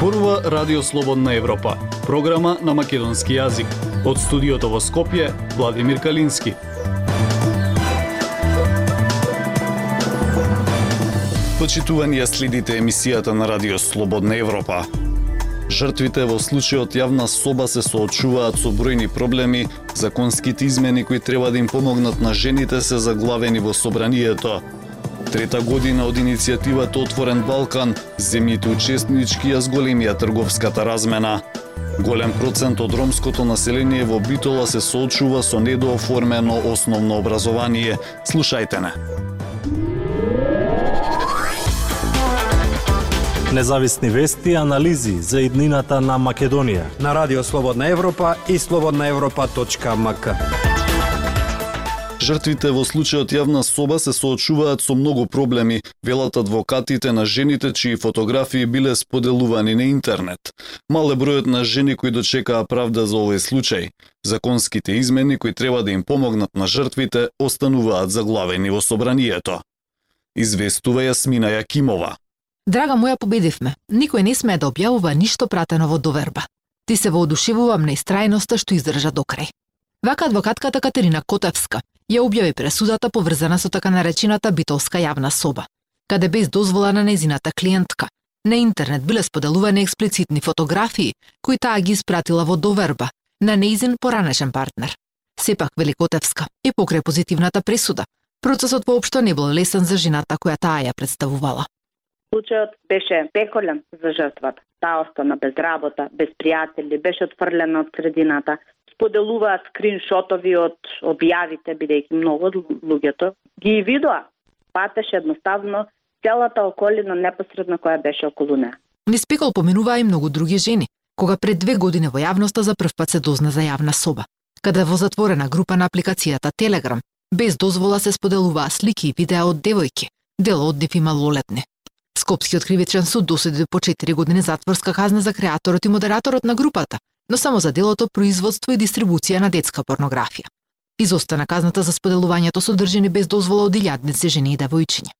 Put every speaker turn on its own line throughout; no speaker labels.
зборува Радио Слободна Европа, програма на македонски јазик. Од студиото во Скопје, Владимир Калински. Почитувани следите емисијата на Радио Слободна Европа. Жртвите во случајот јавна соба се соочуваат со бројни проблеми, законските измени кои треба да им помогнат на жените се заглавени во собранието. Трета година од иницијативата Отворен Балкан, земјите учеснички ја зголемија трговската размена. Голем процент од ромското население во Битола се соочува со недооформено основно образование. Слушајте не.
Независни вести и анализи за иднината на Македонија.
На Радио Слободна Европа и слободнаевропа.мк.
Жртвите во случајот јавна соба се соочуваат со многу проблеми, велат адвокатите на жените чии фотографии биле споделувани на интернет. Мале бројот на жени кои дочекаа правда за овој случај. Законските измени кои треба да им помогнат на жртвите остануваат заглавени во собранието. Известува Јасмина Јакимова.
Драга моја, победивме. Никој не смее да објавува ништо пратено во доверба. Ти се воодушевувам на истрајноста што издржа до крај. Вака адвокатката Катерина Котевска ја објави пресудата поврзана со така наречената битолска јавна соба, каде без дозвола на незината клиентка, на интернет биле споделувани експлицитни фотографии кои таа ги испратила во доверба на неизин поранешен партнер. Сепак Великотевска и покрај позитивната пресуда, процесот воопшто не бил лесен за жената која таа ја представувала.
Случајот беше пеколен за жртвата. Таа остана без работа, без пријатели, беше отфрлена од средината, поделуваат скриншотови од објавите, бидејќи многу од луѓето ги видоа. Патеше едноставно целата околина непосредно која беше околу неа.
Низ Пекол поминуваа и многу други жени, кога пред две години во јавноста за прв пат се дозна за јавна соба, каде во затворена група на апликацијата Телеграм, без дозвола се споделуваа слики и видеа од девојки, дел од нив и малолетни. Скопскиот кривичен суд досуди по 4 години затворска казна за креаторот и модераторот на групата, но само за делото производство и дистрибуција на детска порнографија. Изостана казната за споделувањето содржини без дозвола од илјадници жени и девојчиња.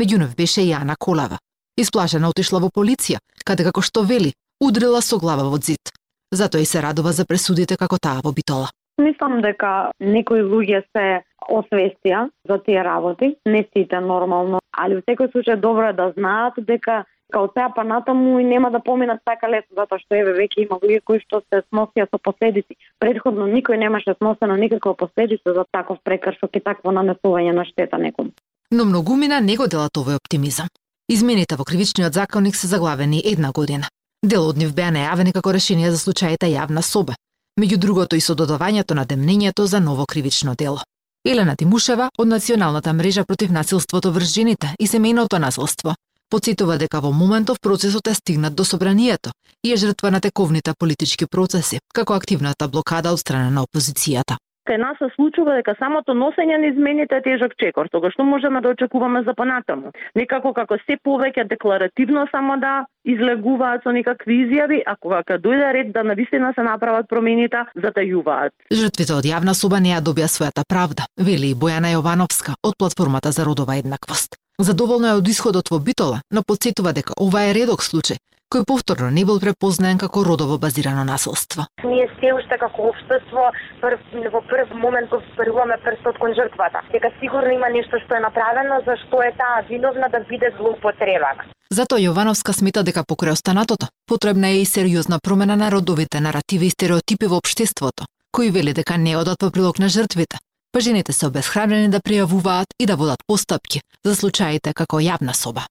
Меѓу нив беше и Ана Колава. Исплашена отишла во полиција, каде како што вели, удрила со глава во зид. Затоа и се радува за пресудите како таа во Битола.
Мислам дека некои луѓе се освестија за тие работи, не сите нормално, али во секој случај добро е да знаат дека као сега па натаму и нема да поминат така лесно, затоа што еве веќе има луѓе кои што се сносија со последици. Предходно никој немаше сносено никаква последица за таков прекршок и такво нанесување на штета некому.
Но многумина не го делат овој оптимизам. Измените во кривичниот законник се заглавени една година. Дел од нив беа најавени како решение за случаите јавна соба, меѓу другото и со додавањето на демнењето за ново кривично дело. Елена Тимушева од Националната мрежа против насилството врз жените и семејното насилство Подсетува дека во моментов процесот е стигнат до собранието и е жртва на тековните политички процеси, како активната блокада од страна на опозицијата.
Кај нас се случува дека самото носење на измените е тежок чекор, тогаш што можеме да очекуваме за понатаму. Некако како се повеќе декларативно само да излегуваат со некакви изјави, а кога ќе дојде ред да навистина се направат промените, затајуваат.
Жртвите од јавна соба не ја добија својата правда, вели и Бојана Јовановска од платформата за родова еднаквост. Задоволна е од исходот во Битола, но подсетува дека ова е редок случај, кој повторно не бил препознаен како родово базирано насилство.
Ние се уште како општество прв, во прв момент го вперуваме прстот кон жртвата. Дека сигурно има нешто што е направено за што е таа виновна да биде злоупотреба.
Затоа Јовановска смета дека покрај останатото, потребна е и сериозна промена на родовите наративи и стереотипи во општеството, кои вели дека не одат по прилог на жртвите, па жените се обесхрабрени да пријавуваат и да водат постапки за случаите како јавна соба.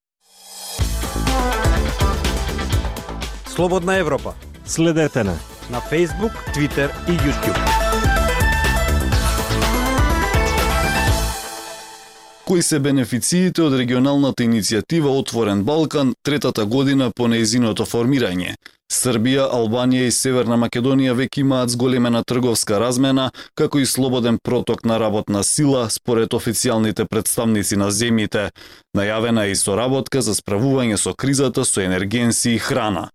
Слободна Европа.
Следете на
на Facebook, Twitter и YouTube.
Кои се бенефициите од регионалната иницијатива Отворен Балкан третата година по неизиното формирање? Србија, Албанија и Северна Македонија веќе имаат зголемена трговска размена, како и слободен проток на работна сила, според официјалните представници на земјите. Најавена е и соработка за справување со кризата со енергенци и храна.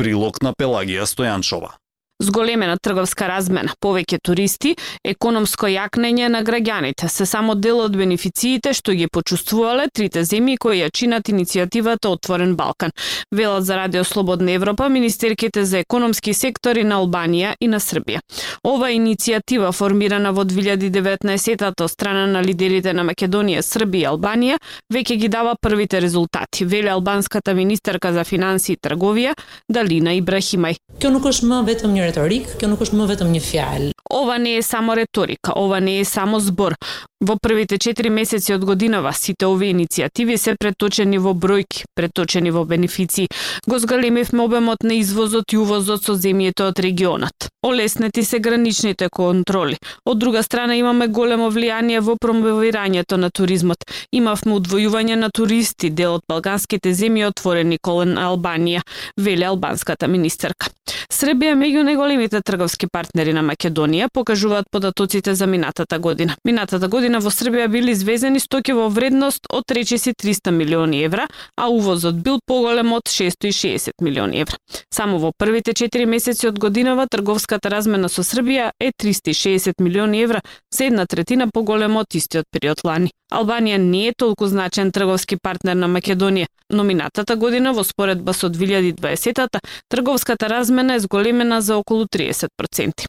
Прилог на Пелагија Стојанчова.
Зголемена трговска размена, повеќе туристи, економско јакнење на граѓаните се само дел од бенефициите што ги почувствувале трите земји кои ја чинат иницијативата Отворен Балкан. Велат за Радио Слободна Европа министерките за економски сектори на Албанија и на Србија. Ова иницијатива формирана во 2019 од страна на лидерите на Македонија, Србија и Албанија веќе ги дава првите резултати, веле албанската министерка за финансии и трговија Далина Ибрахимај.
Kjo nuk është më vetëm një retorik, kjo nuk është më vetëm një fjalë.
Ова не е само реторика, ова не е само збор. Во првите 4 месеци од годинава сите овие иницијативи се преточени во бројки, преточени во бенефиции. Го зголемивме обемот на извозот и увозот со земјите од регионот. Олеснети се граничните контроли. Од друга страна имаме големо влијание во промовирањето на туризмот. Имавме удвојување на туристи, дел од балканските земји отворени колен Албанија, веле албанската министерка. Србија меѓу најголемите трговски партнери на Македонија покажуваат податоците за минатата година. Минатата година во Србија били извезени стоки во вредност од речиси 300 милиони евра, а увозот бил поголем од 660 милиони евра. Само во првите 4 месеци од годинава трговската размена со Србија е 360 милиони евра, за една третина поголема од истиот период лани. Албанија не е толку значен трговски партнер на Македонија, но минатата година во споредба со 2020-та трговската размена е зголемена за околу 30%.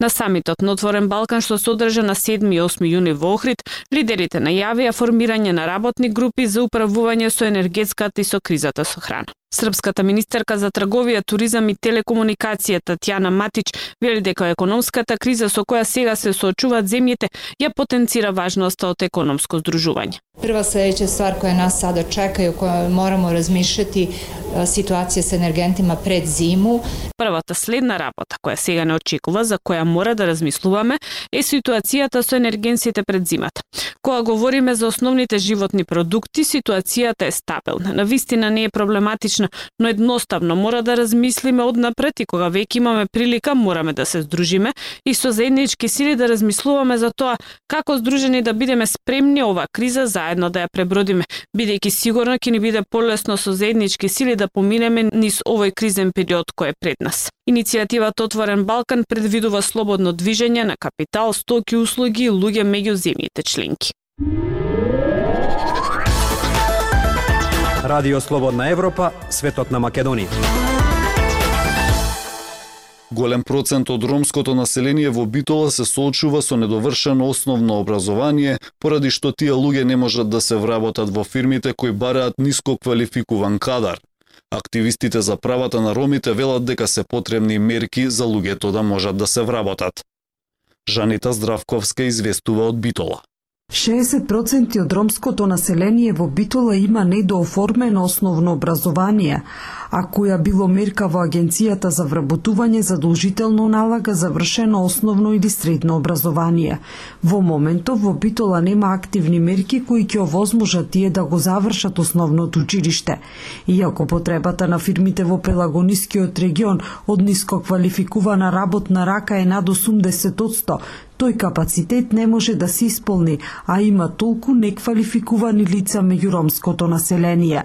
На самитот на Отворен Балкан што се одржа на 7 и 8 јуни во Охрид, лидерите најавија формирање на работни групи за управување со енергетската и со кризата со храна. Српската министерка за трговија, туризам и телекомуникација Татјана Матич вели дека економската криза со која сега се соочуваат земјите ја потенцира важноста од економско здружување.
Прва stvar koja nas sada čeka i o kojoj moramo razmišljati situacija sa energentima пред зиму.
Првата следна работа која сега не очекува, за која мора да размислуваме, е ситуацијата со енергенсите пред зимата. Кога говориме за основните животни продукти, ситуацијата е стабилна. На вистина не е проблематична, но едноставно мора да размислиме однапред и кога веќе имаме прилика, мораме да се здружиме и со заеднички сили да размислуваме за тоа како здружени да бидеме спремни оваа криза заедно да ја пребродиме, бидејќи сигурно ќе ни биде полесно со заеднички сили да поминеме низ овој кризен период кој е пред нас. Иницијативата Отворен Балкан предвидува слободно движење на капитал, стоки, услуги и луѓе меѓу земјите членки.
Радио Слободна Европа, светот на Македонија.
Голем процент од ромското население во Битола се соочува со недовршено основно образование, поради што тие луѓе не можат да се вработат во фирмите кои бараат ниско квалификуван кадар. Активистите за правата на ромите велат дека се потребни мерки за луѓето да можат да се вработат. Жанита Здравковска известува од Битола.
60% од ромското население во Битола има недооформено основно образование, а која било мерка во Агенцијата за вработување задолжително налага завршено основно или средно образование. Во моментов во Битола нема активни мерки кои ќе овозможат тие да го завршат основното училиште. Иако потребата на фирмите во Пелагонискиот регион од ниско квалификувана работна рака е над 80%, тој капацитет не може да се исполни, а има толку неквалификувани лица меѓу ромското население.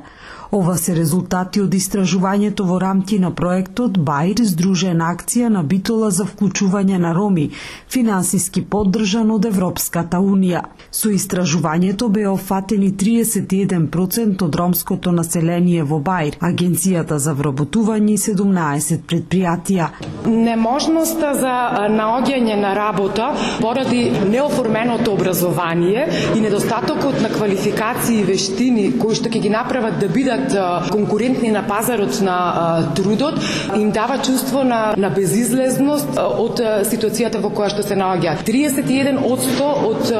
Ова се резултати од истражувањето во рамки на проектот Баир сдружена акција на Битола за вклучување на роми, финансиски поддржан од Европската Унија. Со истражувањето беа офатени 31% од ромското население во Баир, Агенцијата за вработување и 17 предпријатија.
Неможноста за наоѓање на работа поради неоформеното образование и недостатокот на квалификации и вештини кои што ќе ги направат да бидат бидат конкурентни на пазарот на трудот, им дава чувство на, на безизлезност од ситуацијата во која што се наоѓаат. 31% од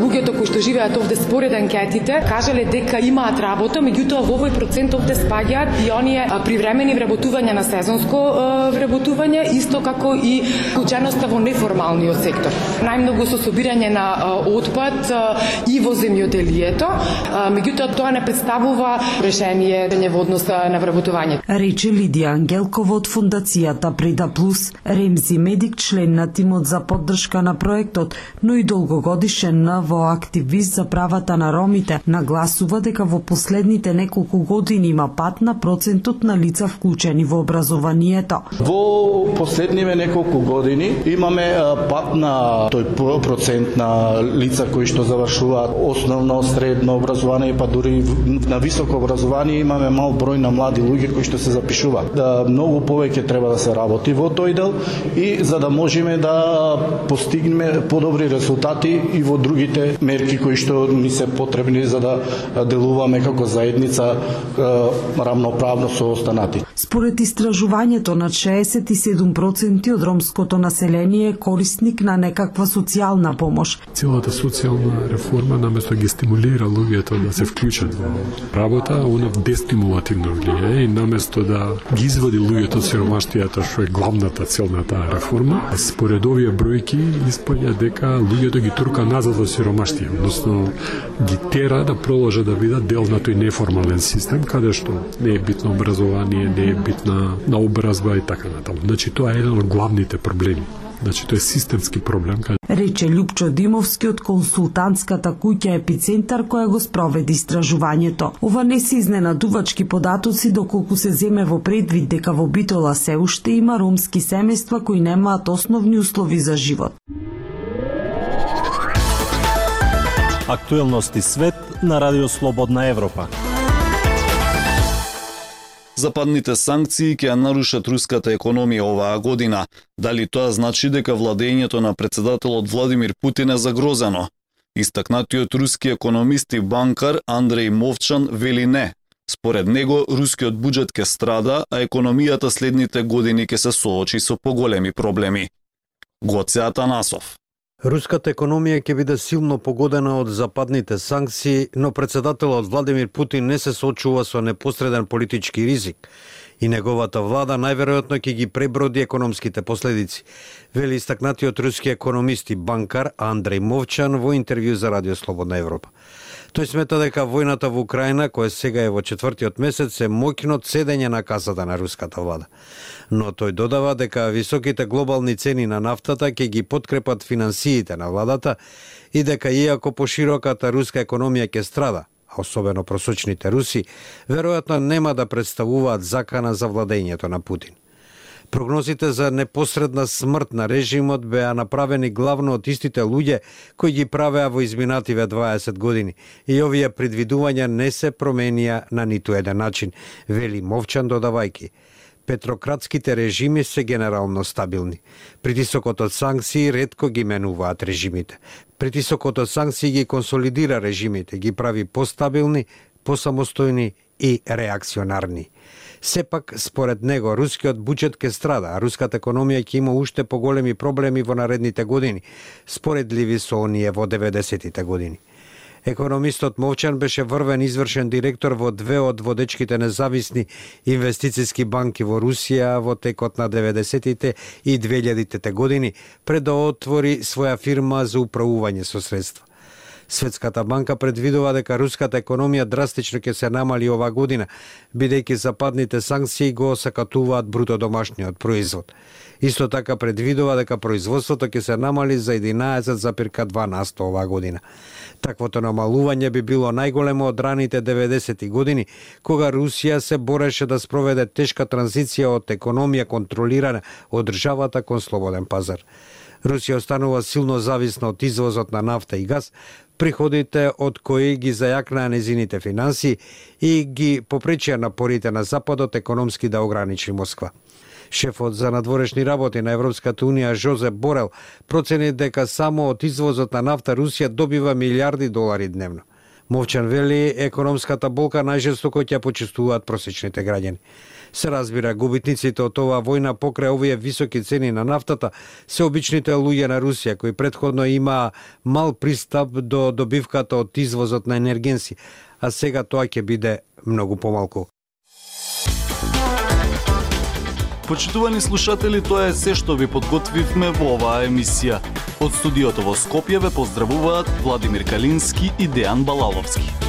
луѓето кои што живеат овде според анкетите кажале дека имаат работа, меѓутоа во овој процент овде спаѓаат и оние привремени вработувања на сезонско вработување, исто како и куќаноста во неформалниот сектор. Најмногу со собирање на отпад и во земјоделието, меѓутоа тоа не представува решение во однос на вработување.
Рече Лидија Ангелкова од фондацијата Преда Плюс, Ремзи Медик, член на тимот за поддршка на проектот, но и долгогодишен НВО активист за правата на ромите, нагласува дека во последните неколку години има пат на процентот на лица вклучени во образованието.
Во последниве неколку години имаме пат на тој процент на лица кои што завршуваат основно, средно образование, па дури на високо образование имаме мал број на млади луѓе кои што се запишуваат. Да, многу повеќе треба да се работи во тој дел и за да можеме да постигнеме подобри резултати и во другите мерки кои што ни се потребни за да делуваме како заедница рамноправно со останати.
Според истражувањето на 67% од ромското население е корисник на некаква социјална помош.
Целата социјална реформа наместо да ги стимулира луѓето да се вклучат во работа, она дестимулативно влијае и наместо да ги извади луѓето од сиромаштијата што е главната цел на таа реформа, според овие бројки испаѓа дека луѓето ги турка назад во сиромаштија, односно ги тера да продолжат да бидат дел на тој неформален систем каде што не е битно образование, не е битна наобразба и така натаму. Значи тоа е еден од главните проблеми. Значи тоа е системски проблем.
Рече Лјупчо Димовски од консултантската куќа Епицентар која го спроведи истражувањето. Ова не се изненадувачки податоци доколку се земе во предвид дека во Битола се уште има ромски семејства кои немаат основни услови за живот.
Актуелности свет на Радио Слободна Европа.
Западните санкции ќе нарушат руската економија оваа година. Дали тоа значи дека владењето на председателот Владимир Путин е загрозено? Истакнатиот руски економист и банкар Андрей Мовчан вели не. Според него, рускиот буџет ќе страда, а економијата следните години ќе се соочи со поголеми проблеми. Гоце Атанасов.
Руската економија ќе биде силно погодена од западните санкции, но председателот Владимир Путин не се соочува со непосреден политички ризик и неговата влада најверојатно ќе ги преброди економските последици, вели истакнатиот руски економист и банкар Андрей Мовчан во интервју за Радио Слободна Европа. Тој смета дека војната во Украина, која сега е во четвртиот месец, е моќно цедење на касата на руската влада но тој додава дека високите глобални цени на нафтата ќе ги подкрепат финансиите на владата и дека иако пошироката руска економија ќе страда, особено просочните руси, веројатно нема да представуваат закана за владењето на Путин. Прогнозите за непосредна смрт на режимот беа направени главно од истите луѓе кои ги правеа во изминативе 20 години и овие предвидувања не се променија на ниту еден начин, вели Мовчан додавајки – петрократските режими се генерално стабилни. Притисокот од санкции редко ги менуваат режимите. Притисокот од санкции ги консолидира режимите, ги прави постабилни, посамостојни и реакционарни. Сепак, според него, рускиот буџет ке страда, а руската економија ќе има уште поголеми проблеми во наредните години, споредливи со оние во 90-тите години. Економистот Мовчан беше врвен извршен директор во две од водечките независни инвестициски банки во Русија во текот на 90-тите и 2000-тите години, пред да отвори своја фирма за управување со средства. Светската банка предвидува дека руската економија драстично ќе се намали ова година, бидејќи западните санкции го сакатуваат бруто домашниот производ. Исто така предвидува дека производството ќе се намали за 11,2 на 100 ова година. Таквото намалување би било најголемо од раните 90-ти години, кога Русија се бореше да спроведе тешка транзиција од економија контролирана од државата кон слободен пазар. Русија останува силно зависна од извозот на нафта и газ, приходите од кои ги зајакнаа незините финанси и ги попречија напорите на Западот економски да ограничи Москва. Шефот за надворешни работи на Европската Унија Жозеп Борел процени дека само од извозот на нафта Русија добива милиарди долари дневно. Мовчан вели, економската болка најжестоко ќе почувствуваат просечните граѓани. Се разбира, губитниците од оваа војна покрај овие високи цени на нафтата се обичните луѓе на Русија кои предходно имаа мал пристап до добивката од извозот на енергенси, а сега тоа ќе биде многу помалку.
Почитувани слушатели, тоа е се што ви подготвивме во оваа емисија. Од студиото во Скопје ве поздравуваат Владимир Калински и Дејан Балаловски.